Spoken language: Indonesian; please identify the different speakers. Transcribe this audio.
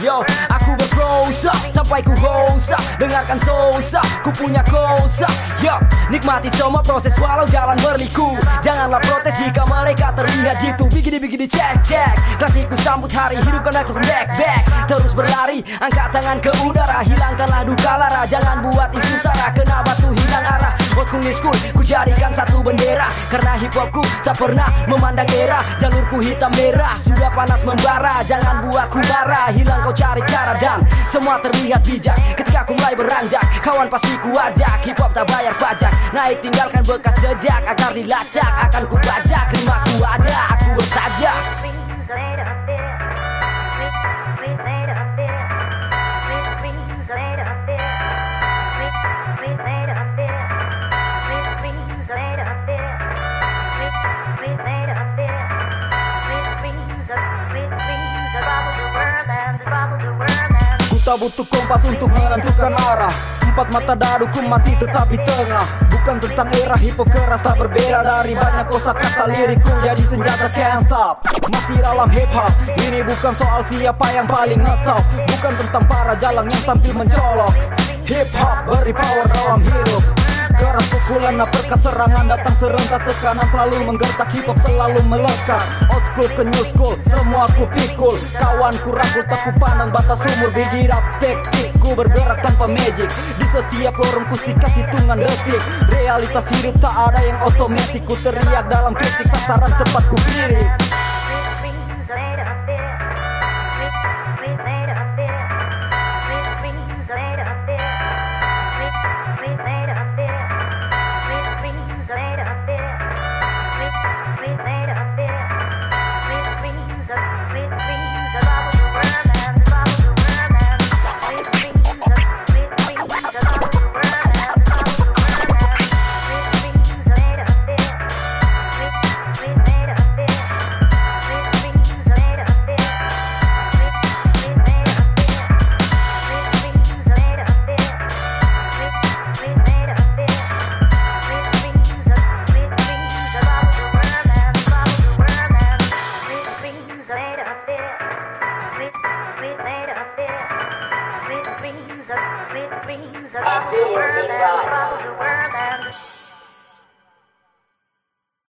Speaker 1: Yo,
Speaker 2: world.
Speaker 1: aku berprosa sampai ku hosa Dengarkan sosa, ku punya kosa. Yo, nikmati semua proses walau jalan berliku. Janganlah protes jika mereka terlihat jitu. Bigini-bigini cek cek. Klasiku sambut hari, hidupkan aku back back. Terus berlari, angkat tangan ke udara Hilangkanlah duka lara, jangan buat isu sara Kena batu hilang arah New school, ku jadikan satu bendera. Karena hip hopku tak pernah memandang era Jalurku hitam merah, sudah panas membara. Jangan buatku marah, hilang kau cari cara Dan semua terlihat bijak ketika ku mulai beranjak Kawan pasti ku ajak, hip hop tak bayar pajak Naik tinggalkan bekas jejak, akar dilacak Akan ku bajak,
Speaker 3: Ku tak butuh kompas untuk menentukan arah. Empat mata daduku masih tetap di tengah. Bukan tentang era hip hop keras tak berbeda dari banyak kosa kata lirikku. Jadi senjata can't stop. Masih dalam hip hop. Ini bukan soal siapa yang paling ngetop. Bukan tentang para jalang yang tampil mencolok. Hip hop beri power dalam hidup. Keras pukulan perkat serangan datang serentak. Tekanan selalu menggertak. Hip hop selalu melekat School ke new school semua ku pikul. Kawan ku rangkul tak ku pandang batas umur. Up teknik ku bergerak tanpa magic. Di setiap lorong ku sikat hitungan detik Realitas hidup tak ada yang otomatis Ku teriak dalam kritik sasaran tepat ku pilih
Speaker 2: Studio the world.